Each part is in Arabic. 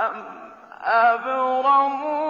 أم أبرموا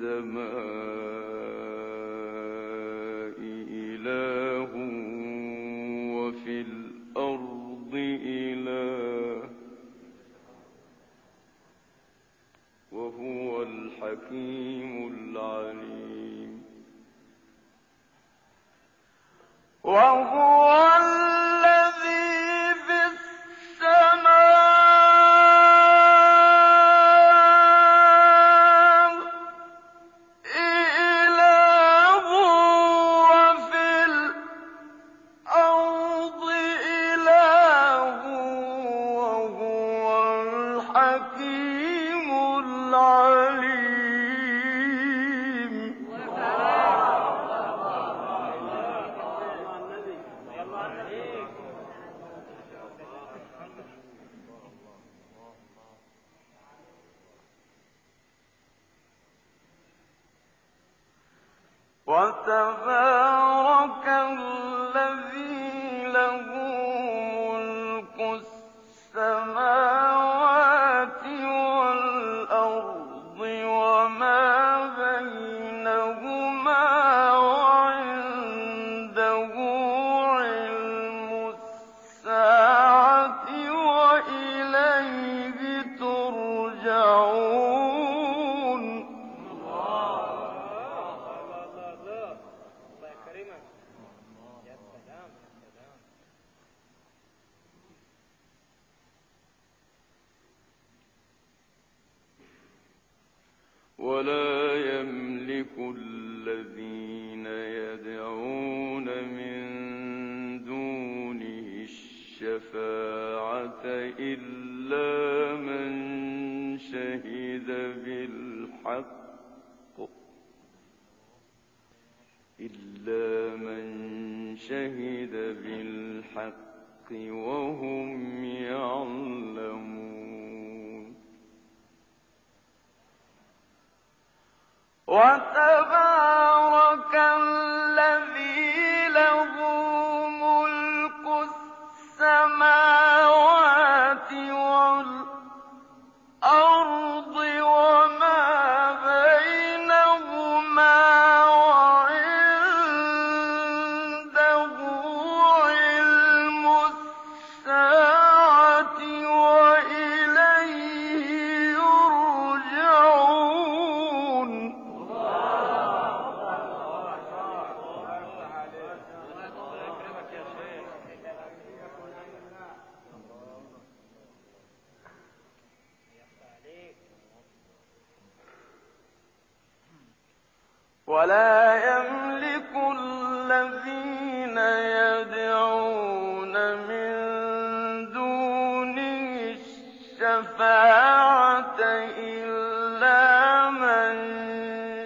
السماء. وتبارك الله ولا يملك الذين يدعون من دونه الشفاعة إلا من شهد بالحق. إلا من شهد بالحق وهم يعلمون. وتبارك الذي ولا يملك الذين يدعون من دونه الشفاعة إلا من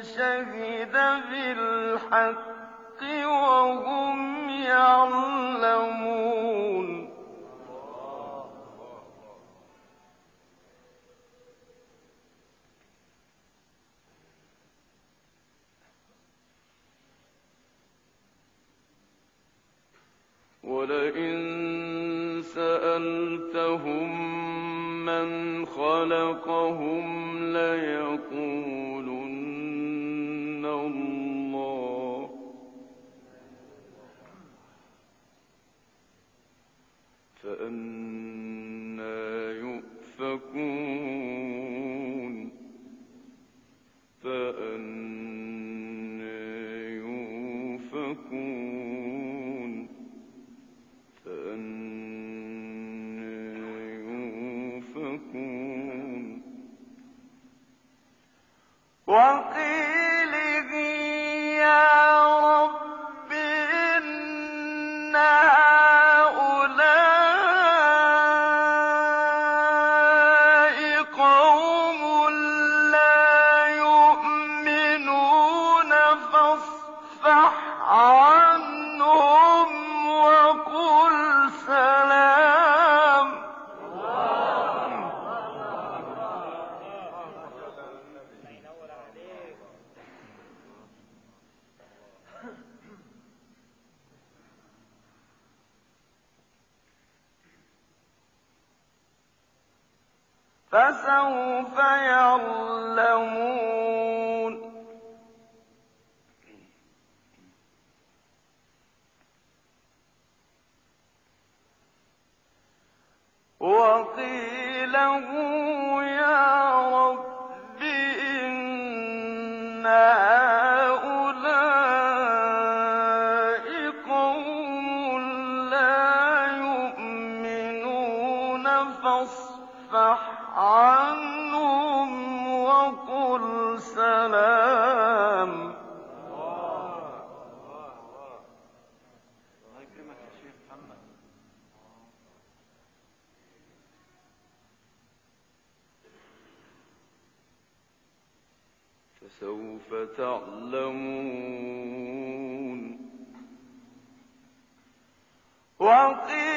شهد بالحق وهم يعلمون. ولئن سألتهم من خلقهم ليقولن وقيله يا رب إن هؤلاء قوم لا يؤمنون فاصفح عنهم. فسوف يعلمون. وقيله يا فسوف تعلمون. وقيله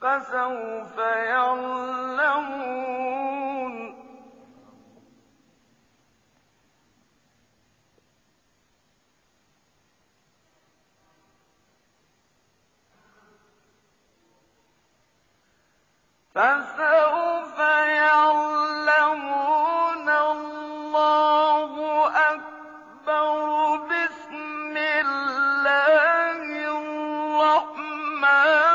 فسوف يعلمون. فسوف يعلمون الله أكبر بسم الله الرحمن.